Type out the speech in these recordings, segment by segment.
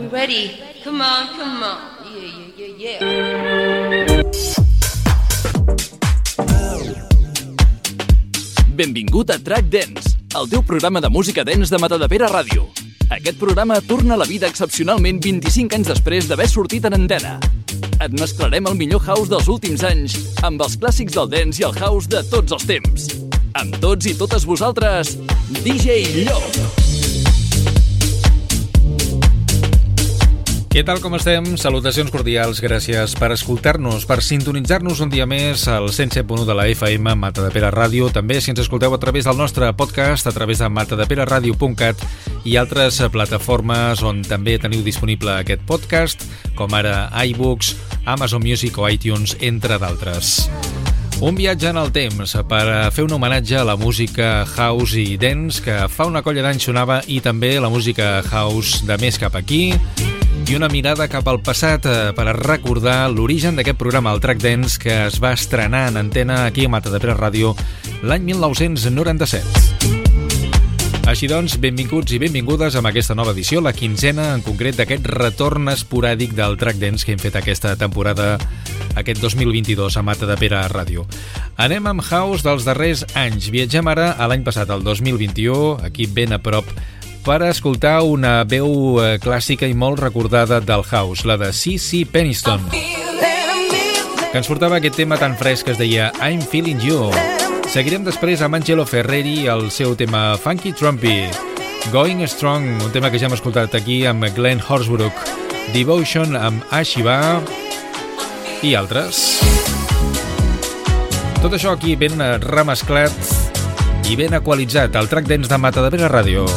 we ready? Come on, come on. Yeah, yeah, yeah, yeah. Benvingut a Track Dance, el teu programa de música dance de Matadepera Ràdio. Aquest programa torna a la vida excepcionalment 25 anys després d'haver sortit en antena. Et mesclarem el millor house dels últims anys amb els clàssics del dance i el house de tots els temps. Amb tots i totes vosaltres, DJ Llop. Què tal com estem? Salutacions cordials, gràcies per escoltar-nos, per sintonitzar-nos un dia més al 107.1 de la FM Mata de Pere Ràdio. També si ens escolteu a través del nostre podcast, a través de matadepereradio.cat i altres plataformes on també teniu disponible aquest podcast, com ara iBooks, Amazon Music o iTunes, entre d'altres. Un viatge en el temps per fer un homenatge a la música house i dance que fa una colla d'anys sonava i també la música house de més cap aquí i una mirada cap al passat eh, per recordar l'origen d'aquest programa, el Track Dance, que es va estrenar en antena aquí a Matadepera Ràdio l'any 1997. Així doncs, benvinguts i benvingudes amb aquesta nova edició, la quinzena en concret d'aquest retorn esporàdic del Track Dance que hem fet aquesta temporada, aquest 2022 a Mata de Pere Ràdio. Anem amb House dels darrers anys. Viatgem ara a l'any passat, el 2021, aquí ben a prop per escoltar una veu eh, clàssica i molt recordada del house, la de C.C. Peniston, que ens portava aquest tema tan fresc que es deia I'm Feeling You. Seguirem després amb Angelo Ferreri el seu tema Funky Trumpy, Going Strong, un tema que ja hem escoltat aquí amb Glenn Horsbrook, Devotion amb Ashiva i altres. Tot això aquí ben remesclat i ben equalitzat al track dance de Mata de Vera Ràdio.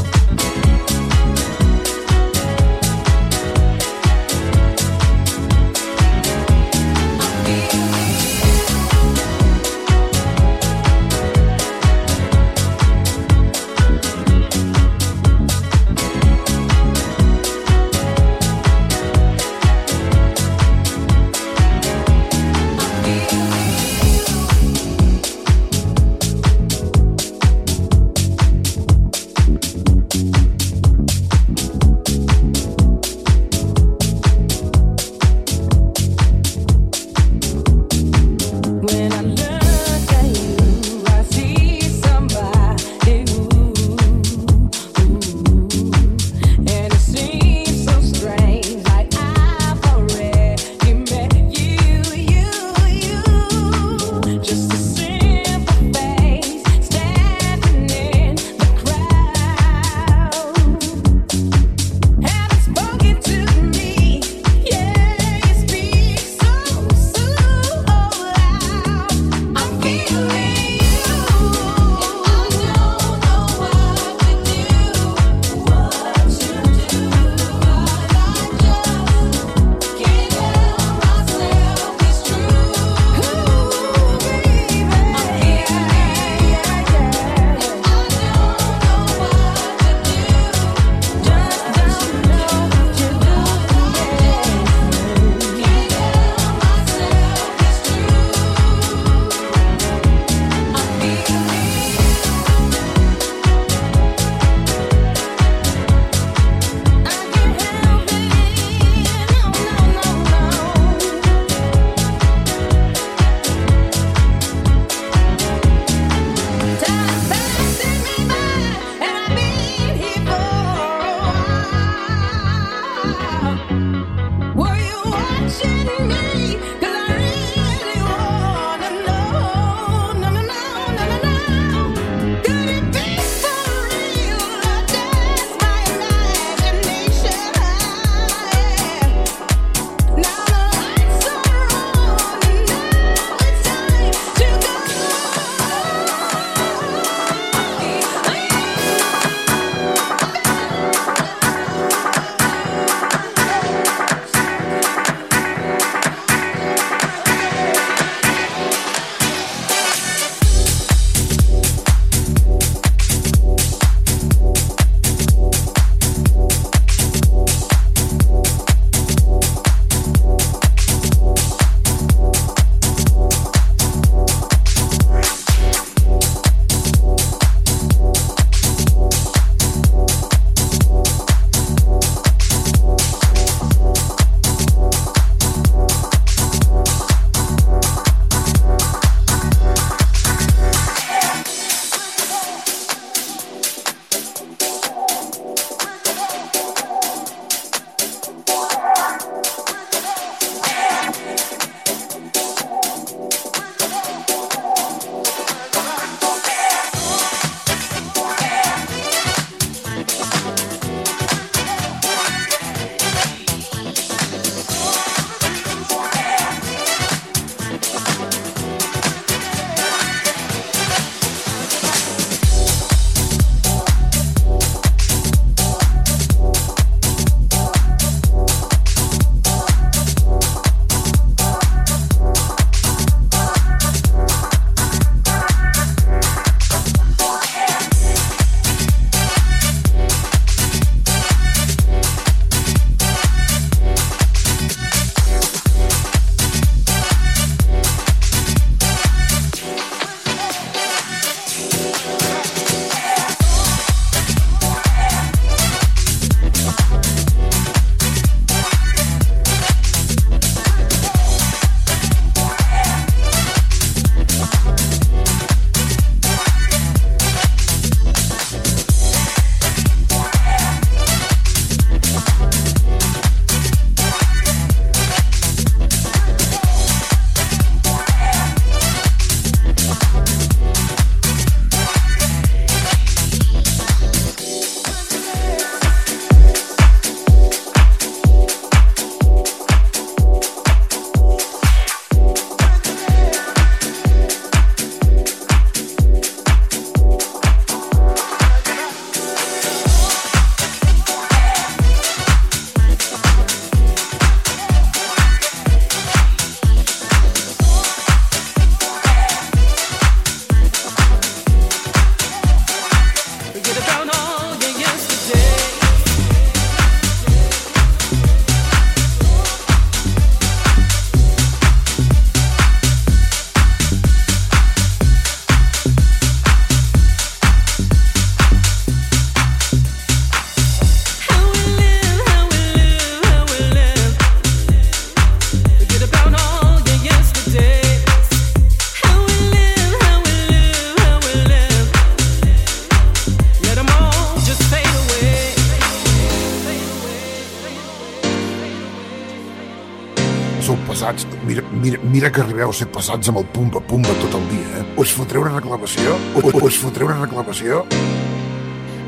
Mira, que arribeu a ser pesats amb el pumba-pumba tot el dia, eh? Us fotreu una reclamació? Us, us fotreu una reclamació?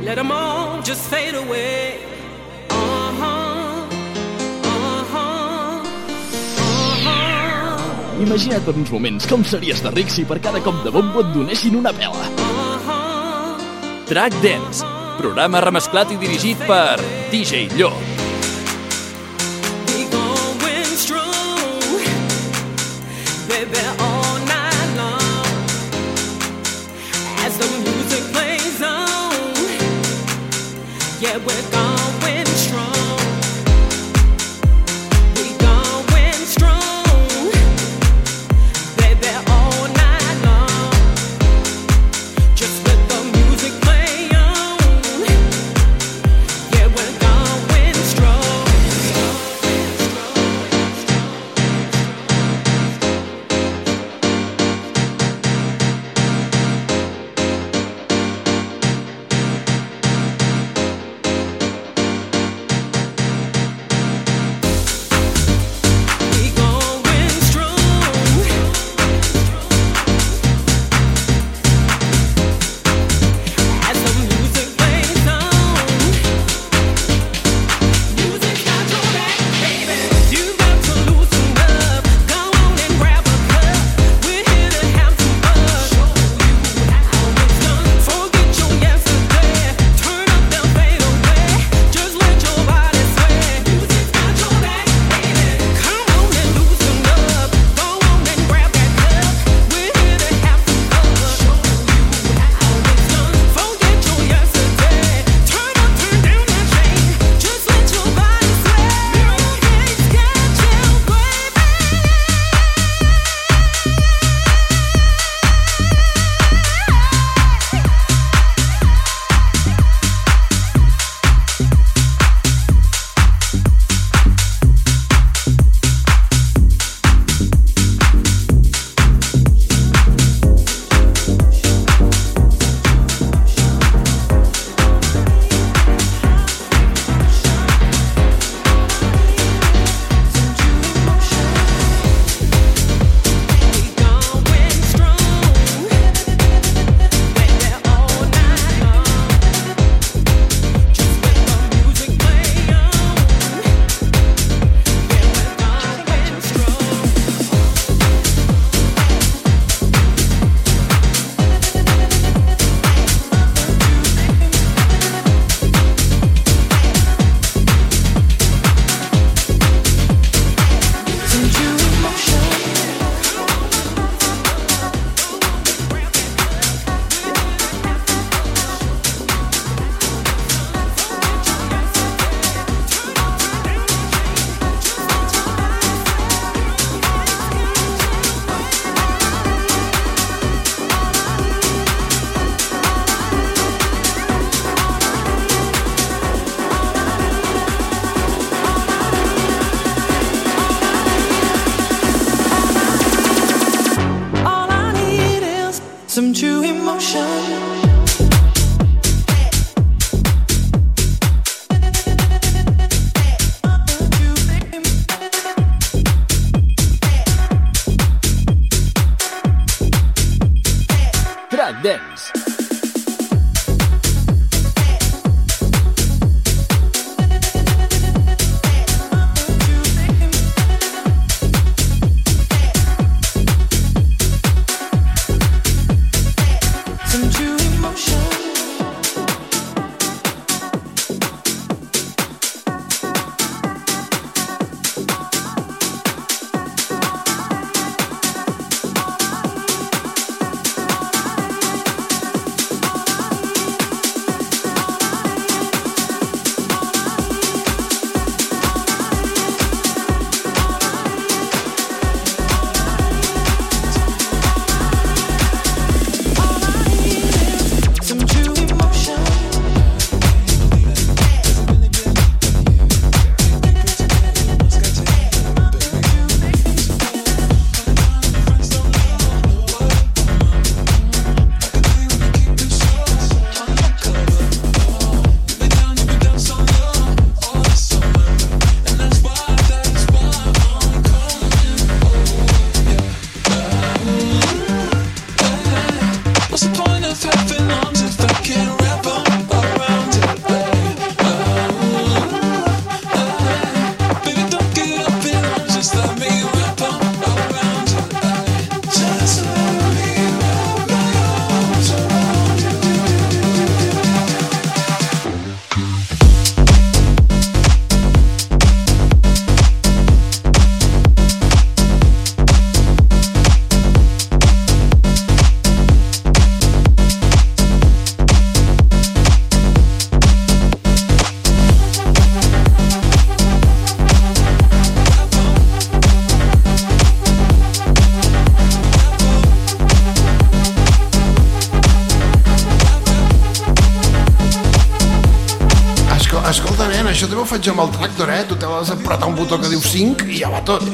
Let them all just fade away. Uh-huh. Uh-huh. Uh-huh. Imagina't per uns moments com series de ric si per cada cop de bombo et donessin una pela. Track Dance, programa remesclat i dirigit per DJ Llop. Yeah, we're Sync y Abatote.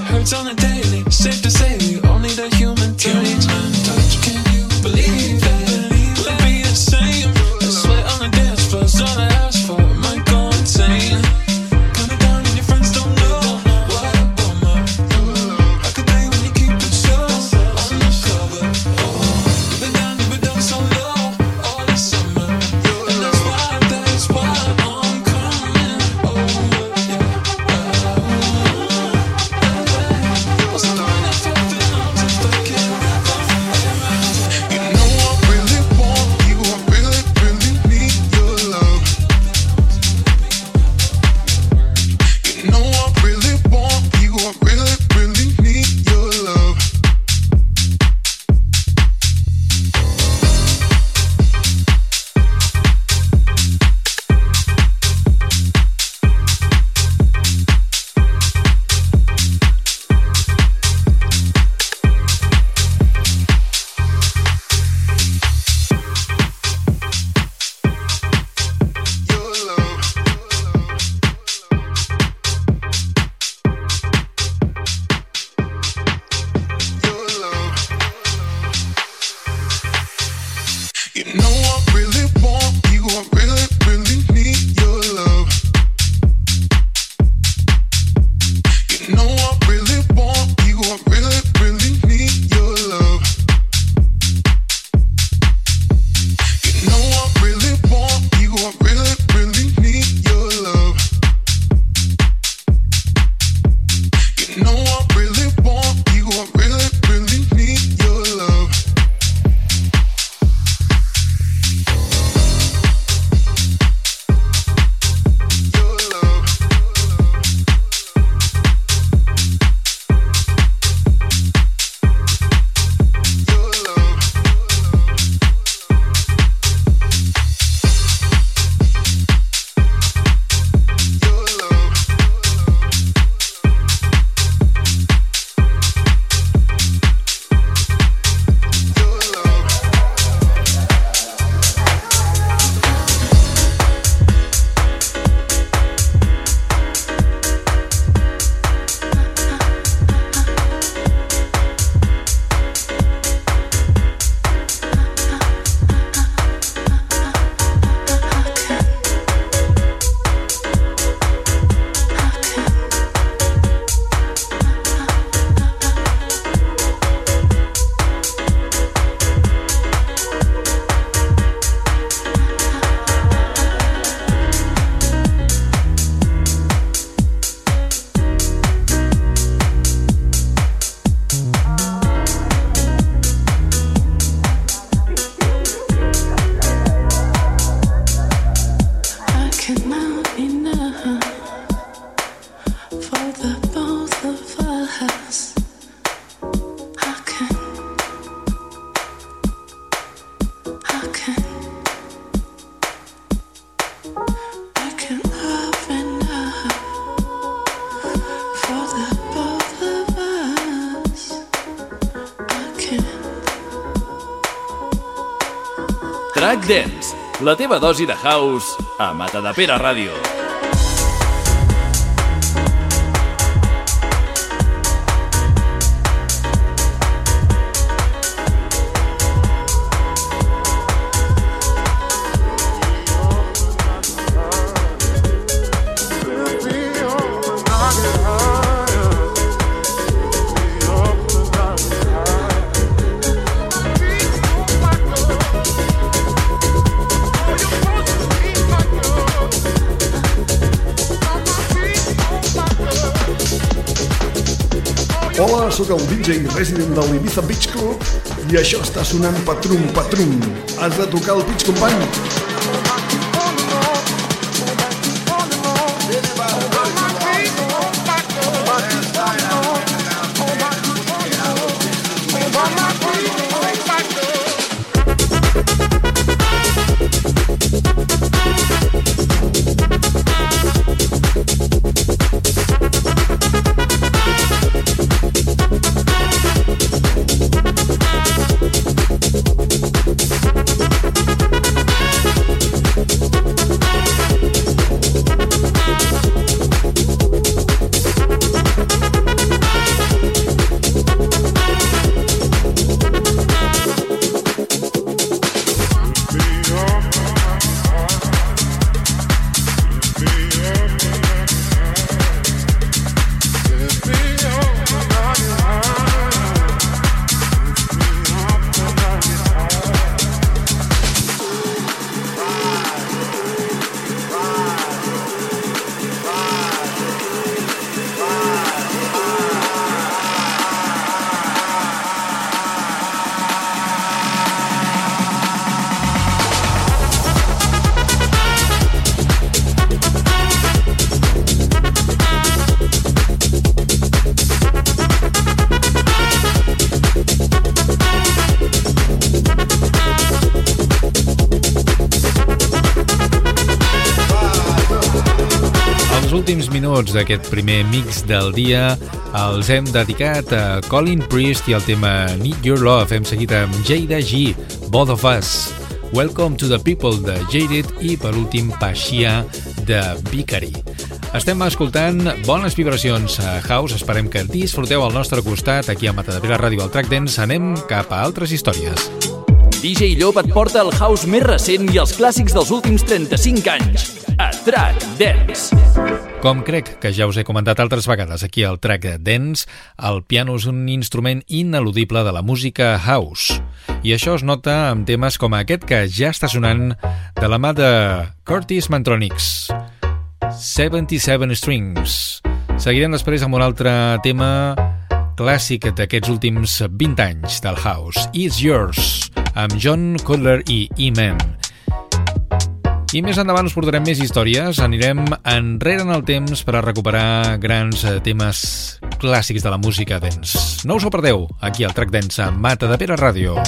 la teva dosi de house a Matadepera Ràdio. DJ resident del Ibiza Beach Club i això està sonant patrum, patrum. Has de tocar el pitch, company. Minuts d'aquest primer mix del dia els hem dedicat a Colin Priest i el tema Need Your Love. Hem seguit amb Jada G, Both of Us. Welcome to the People de Jaded i per últim Paixia de Vicary. Estem escoltant bones vibracions a House, esperem que disfruteu al nostre costat aquí a Matadepera Ràdio al Track Dance. Anem cap a altres històries. DJ Llop et porta el house més recent i els clàssics dels últims 35 anys. A Track Dance. Com crec que ja us he comentat altres vegades aquí al Track Dance, el piano és un instrument ineludible de la música house. I això es nota amb temes com aquest que ja està sonant de la mà de Curtis Mantronics. 77 Strings. Seguirem després amb un altre tema clàssic d'aquests últims 20 anys del house, It's Yours, amb John Cutler i E-Man. I més endavant us portarem més històries, anirem enrere en el temps per a recuperar grans eh, temes clàssics de la música dance. No us ho perdeu, aquí al Track Dance a Mata de Pere Ràdio.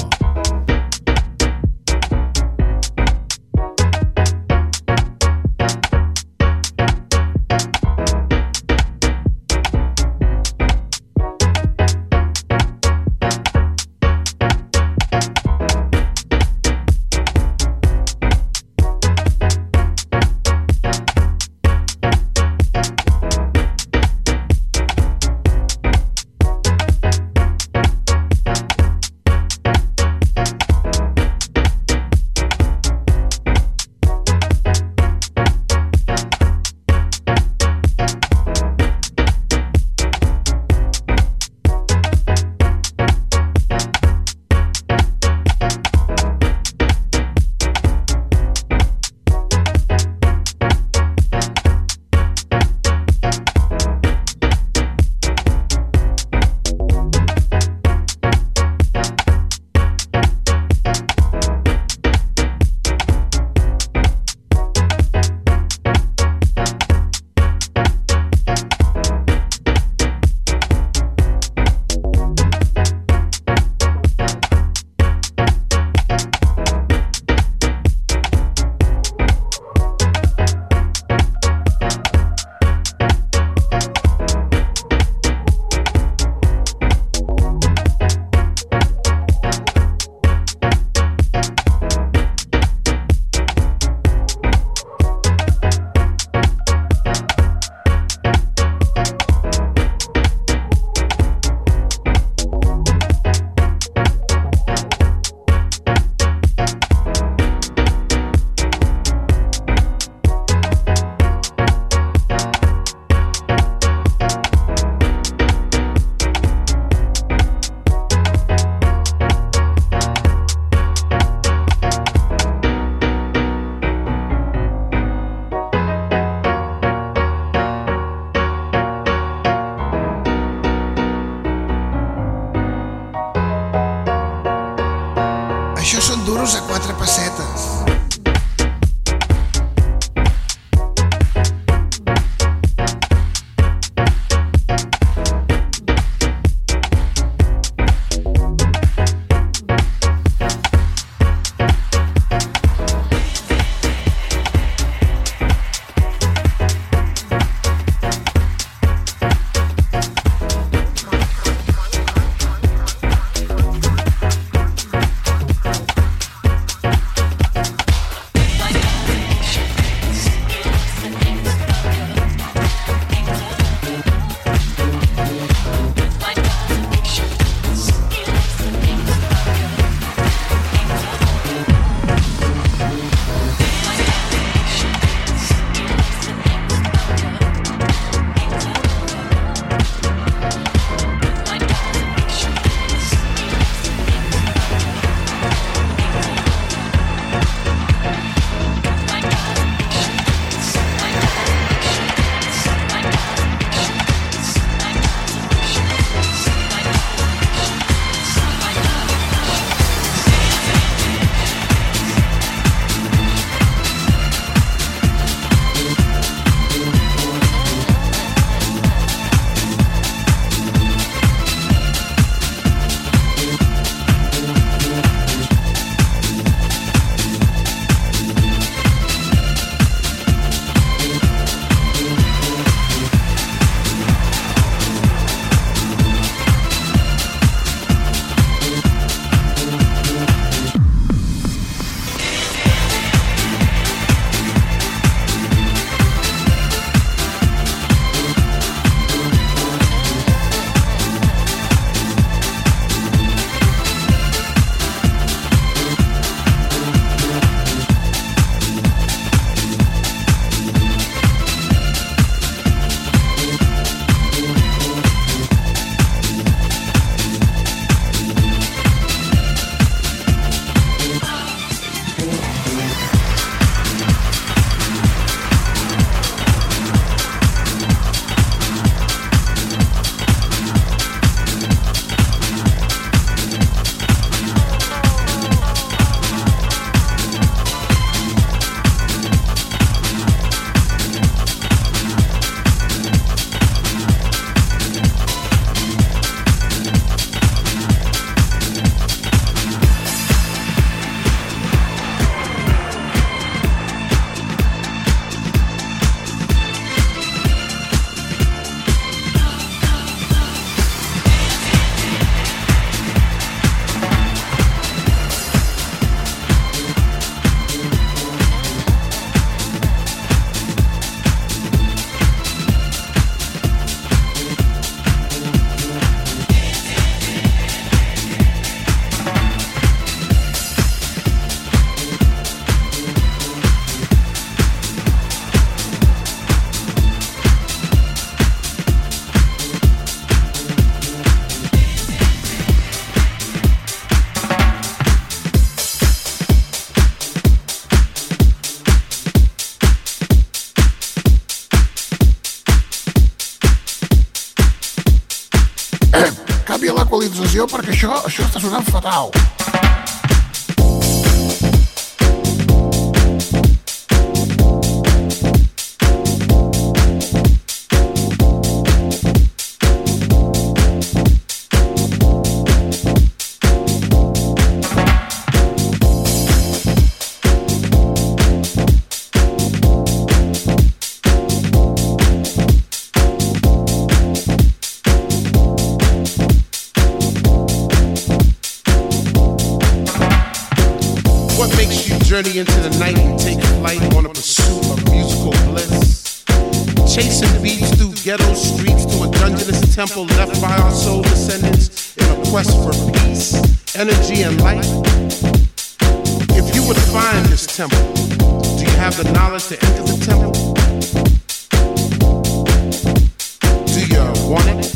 Do you want it?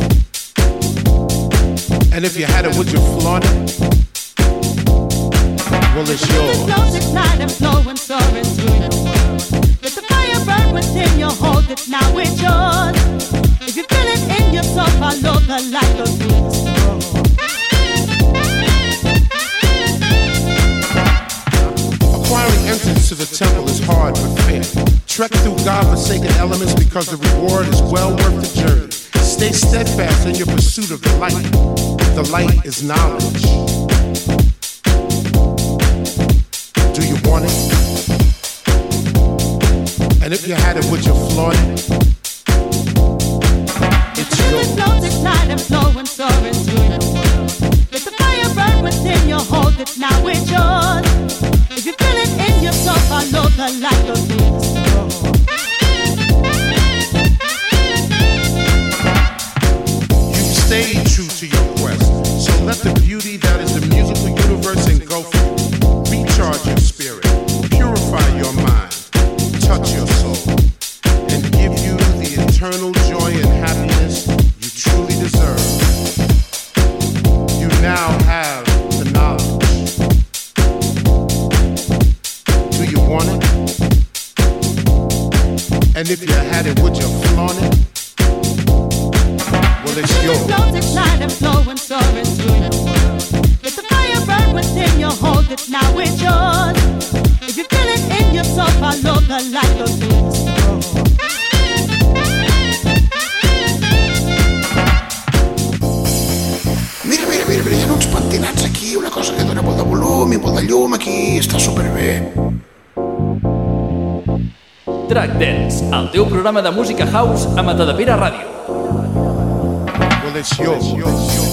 And if you had it, would you flaunt it? Well, it's yours. Trek through God-forsaken elements because the reward is well worth the journey. Stay steadfast in your pursuit of the light. The light is knowledge. Do you want it? And if you had it, would you flaunt it? It's your flows ignite and flow and soar into your world. If the fire burn within your hold it now, it's yours. If you feel it in yourself, follow the light of this. programa de música house a Matadepera Ràdio. Col·lecció. Colecció.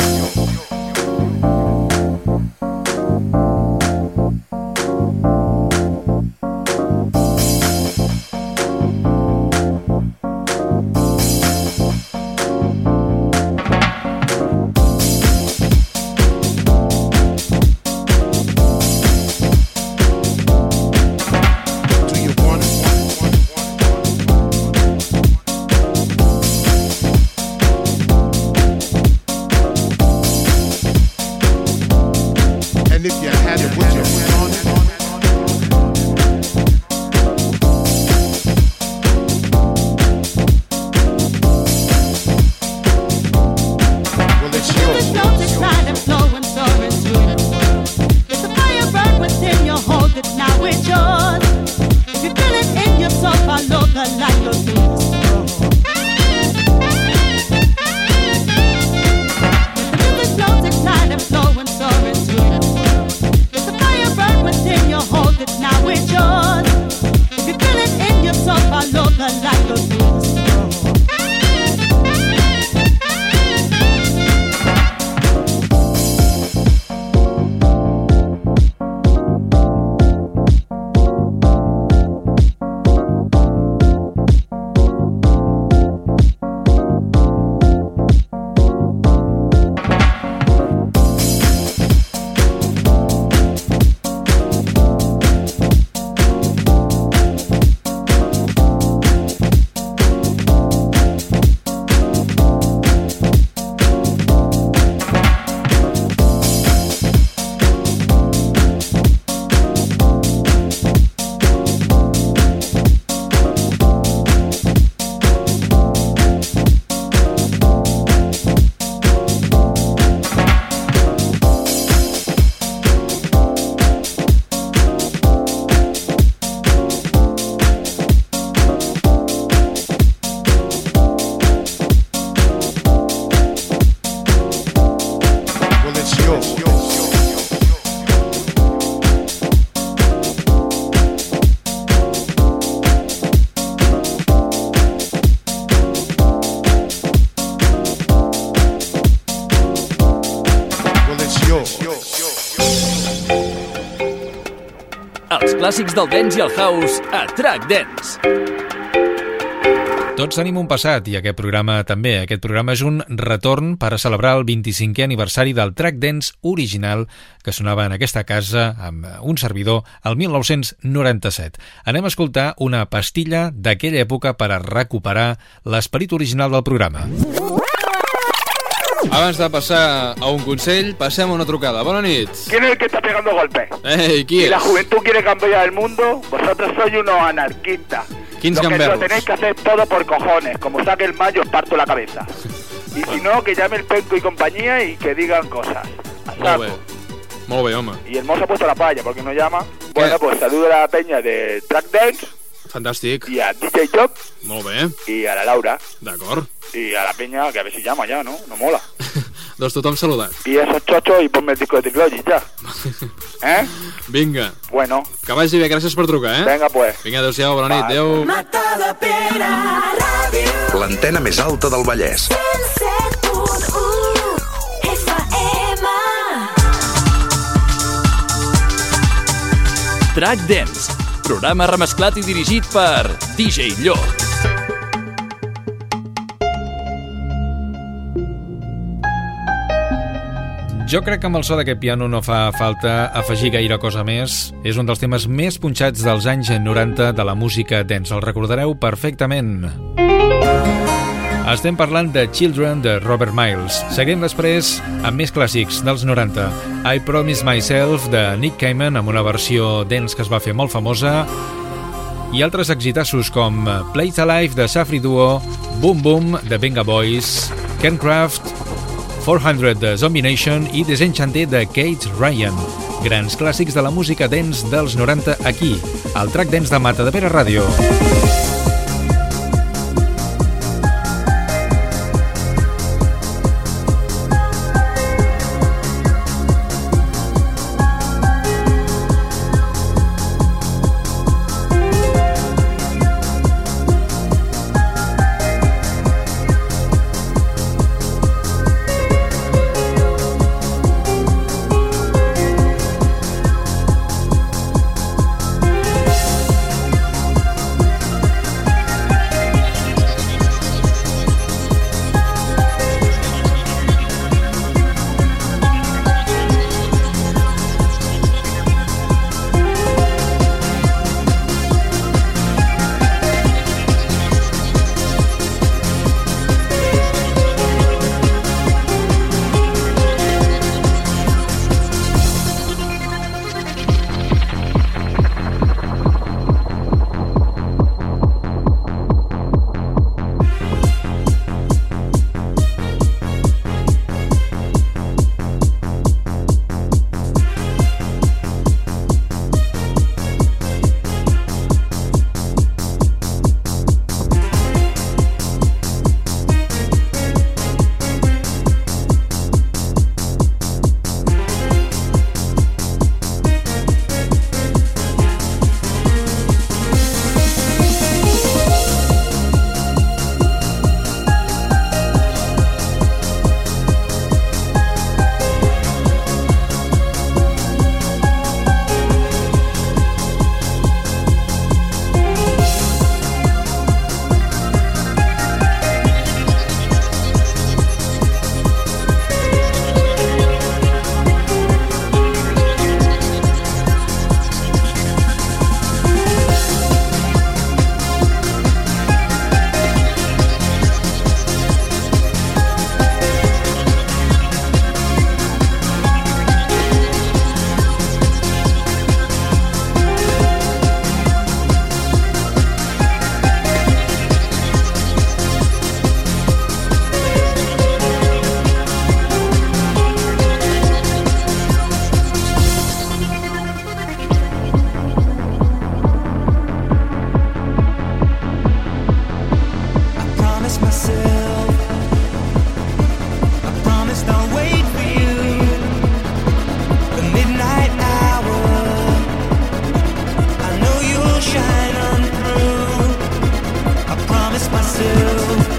Clàssics del dance i el house a Track Dance. Tots tenim un passat i aquest programa també. Aquest programa és un retorn per a celebrar el 25è aniversari del track dance original que sonava en aquesta casa amb un servidor el 1997. Anem a escoltar una pastilla d'aquella època per a recuperar l'esperit original del programa. Abans de passar a un consell, passem a una trucada. Bona nit. ¿Quién es el que está pegando golpes? Ei, qui Si la juventud quiere cambiar el mundo, vosotros sois unos anarquistas. Quins lo que lo tenéis que hacer todo por cojones. Como saque el mayo, os parto la cabeza. Y si no, que llame el penco y compañía y que digan cosas. A Molt saco. bé. Molt bé, home. Y el mozo ha puesto la palla, porque no llama. Bueno, pues saludo a la peña de Track Dance Fantàstic. y a DJ Job Molt bé. y a la Laura. D'acord. Y a la peña, que a ver si llama ya, ¿no? No mola. Doncs tothom saludat. Y esos chochos y ponme el disco de Ticlogic ya. ¿Eh? Vinga. Bueno, Que vagi bé, gràcies per trucar, eh? venga pues. Vinga, adéu-siau, bona nit, adéu. L'antena més alta del Vallès. Track Dance, programa remesclat i dirigit per DJ Llop. Jo crec que amb el so d'aquest piano no fa falta afegir gaire cosa més. És un dels temes més punxats dels anys 90 de la música dance. El recordareu perfectament. Estem parlant de Children de Robert Miles. Seguim després amb més clàssics dels 90. I Promise Myself de Nick Cayman amb una versió dance que es va fer molt famosa i altres exitassos com Play It Alive de Safri Duo, Boom Boom de Venga Boys, Kencraft, 400 de Zombie Nation i Desenchanté de Kate Ryan. Grans clàssics de la música dance dels 90 aquí, al track dance de Mata de Pere Ràdio. myself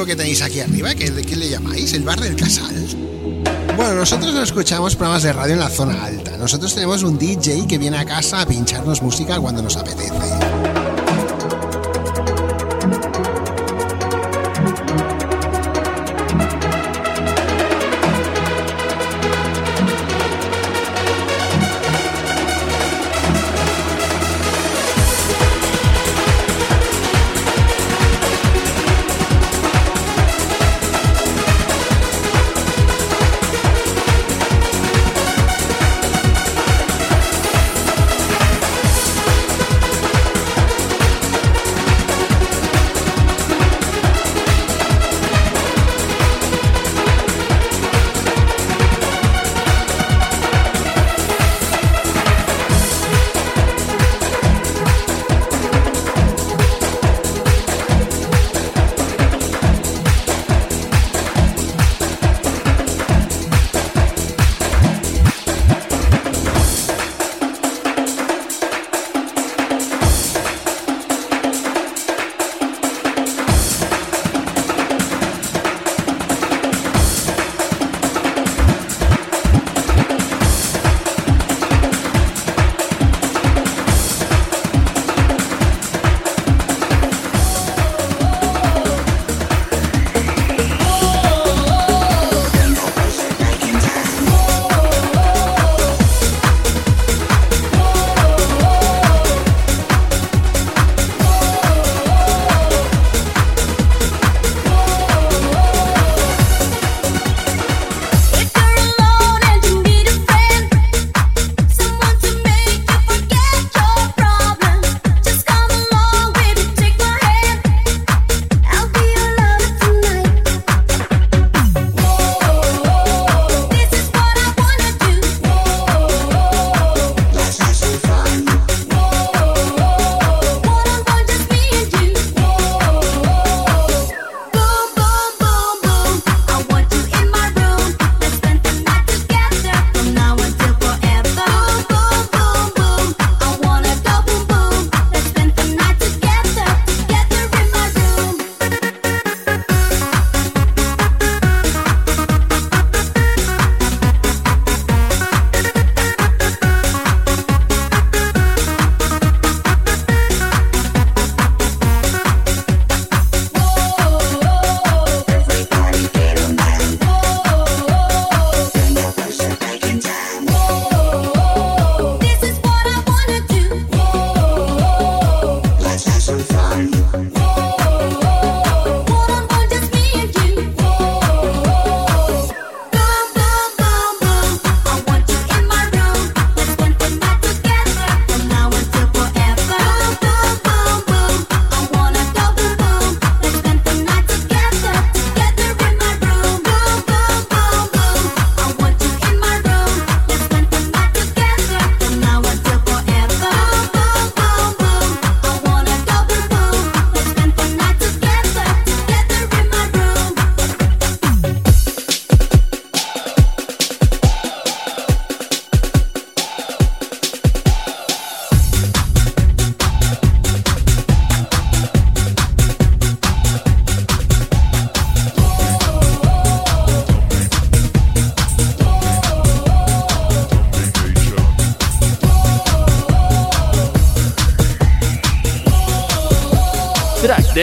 Perdón, ¿y este zulo que tenéis aquí arriba, ¿qué, qué le llamáis? ¿El bar del Casal? Bueno, nosotros no escuchamos programas de radio en la zona alta. Nosotros tenemos un DJ que viene a casa a pincharnos música cuando nos apetece.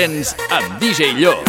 Dance amb DJ Llop.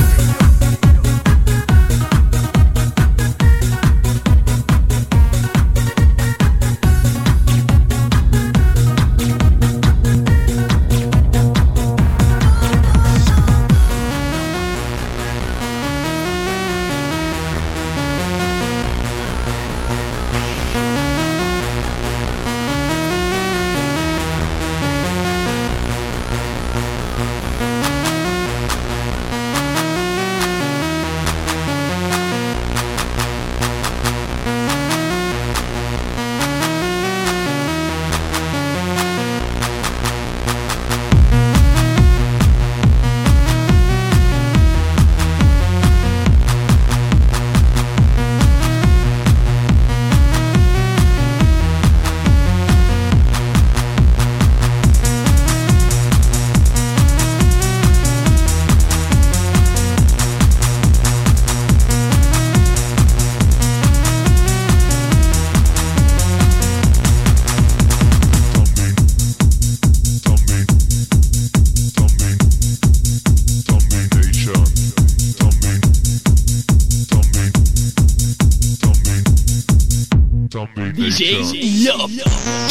DJ Llop.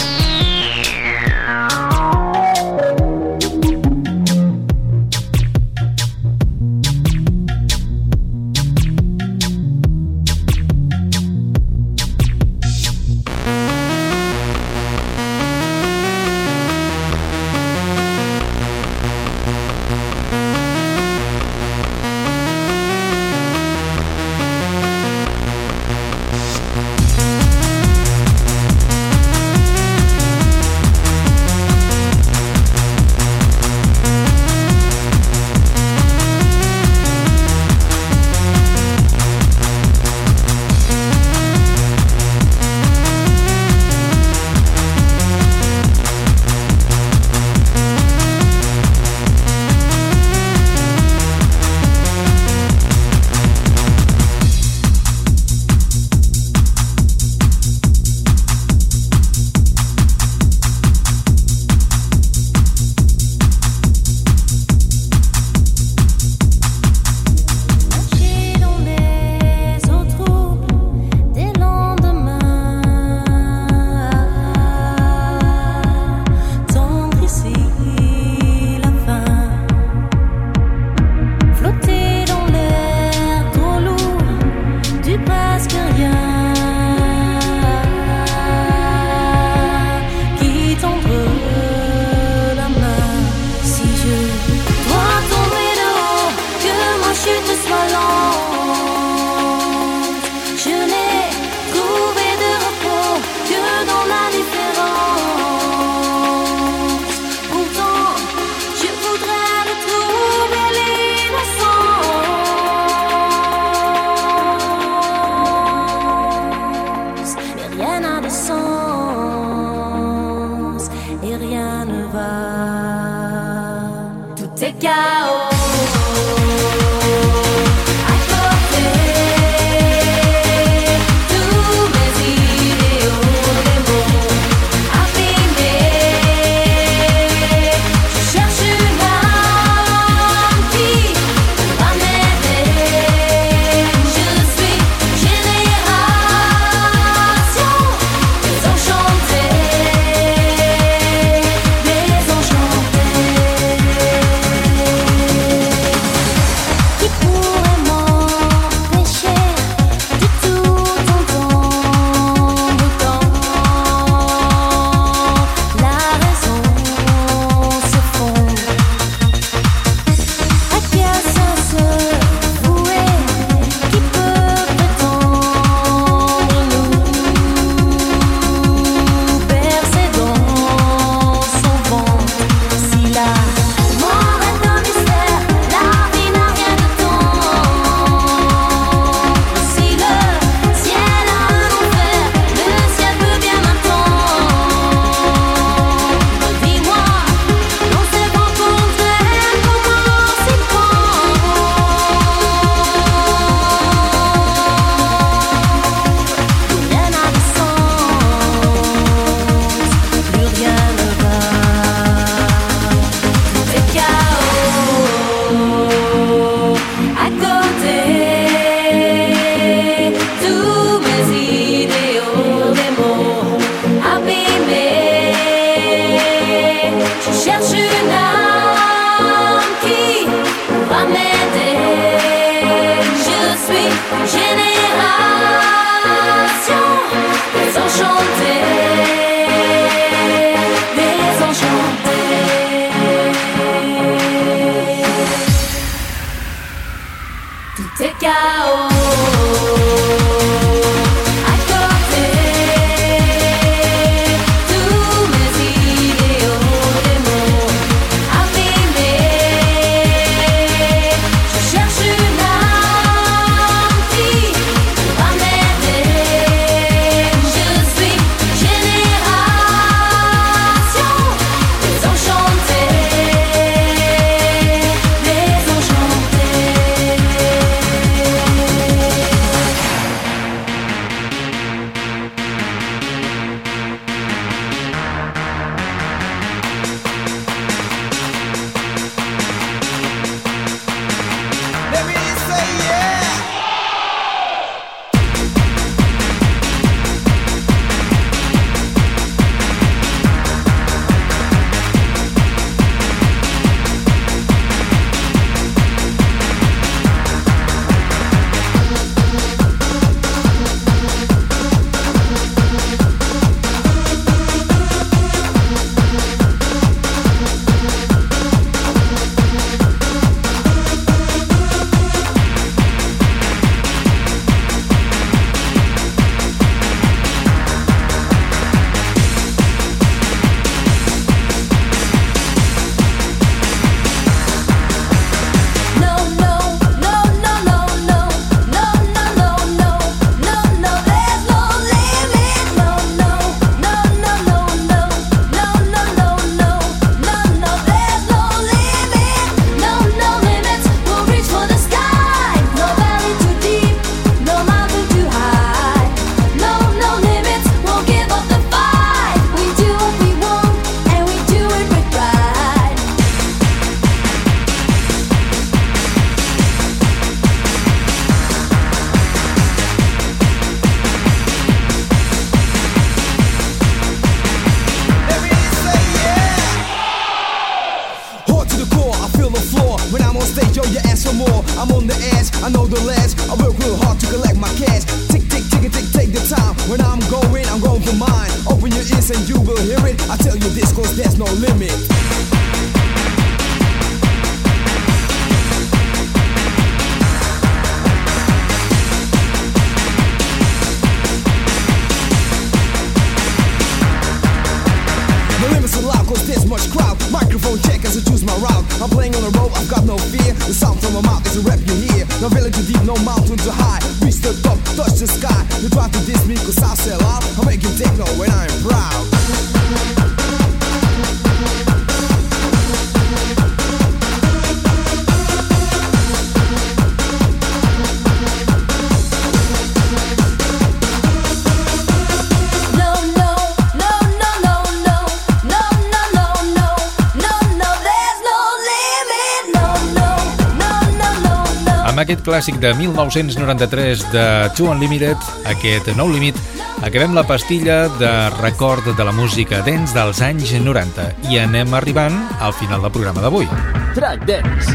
Aquest clàssic de 1993 de Two Unlimited, aquest nou límit, acabem la pastilla de record de la música dance dels anys 90 i anem arribant al final del programa d'avui. Track Dance.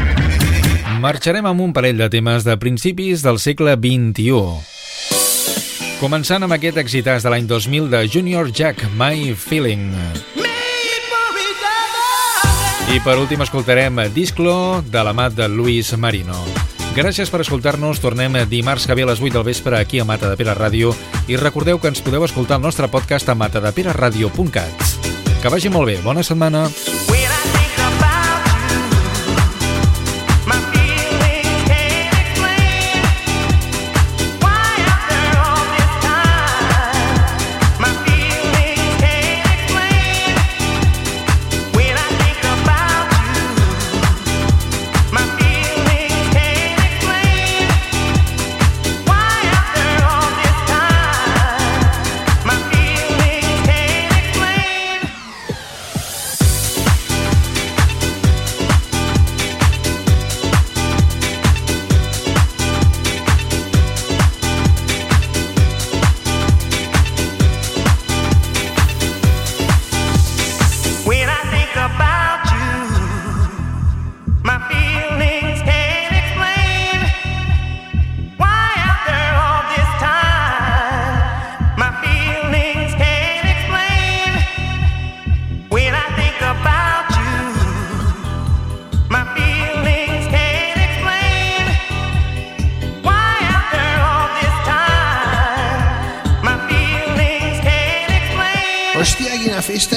Marxarem amb un parell de temes de principis del segle XXI. Començant amb aquest excitàs de l'any 2000 de Junior Jack, My Feeling. I per últim escoltarem Disclo de la mà de Luis Marino. Gràcies per escoltar-nos. Tornem dimarts que ve a les 8 del vespre aquí a Mata de Pere Ràdio i recordeu que ens podeu escoltar el nostre podcast a matadepereradio.cat. Que vagi molt bé. Bona setmana.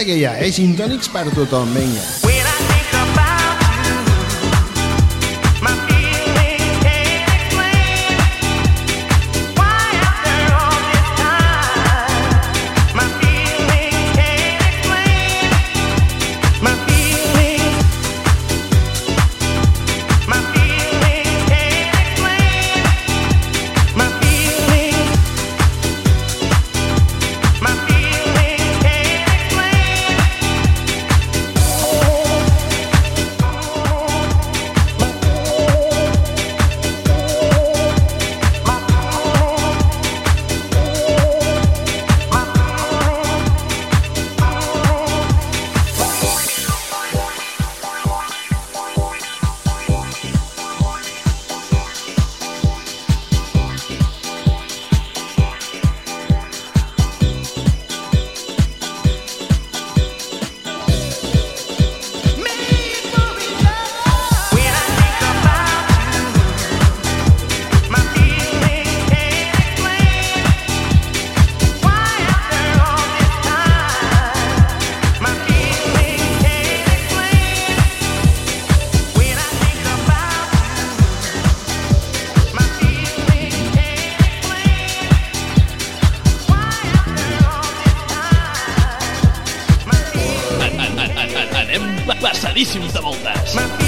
Que hi ha, eh? Gintònics per tothom, vinga. Raríssimos da Voltas.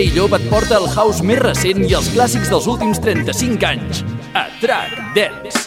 i Llop et porta el house més recent i els clàssics dels últims 35 anys. A Track Dance.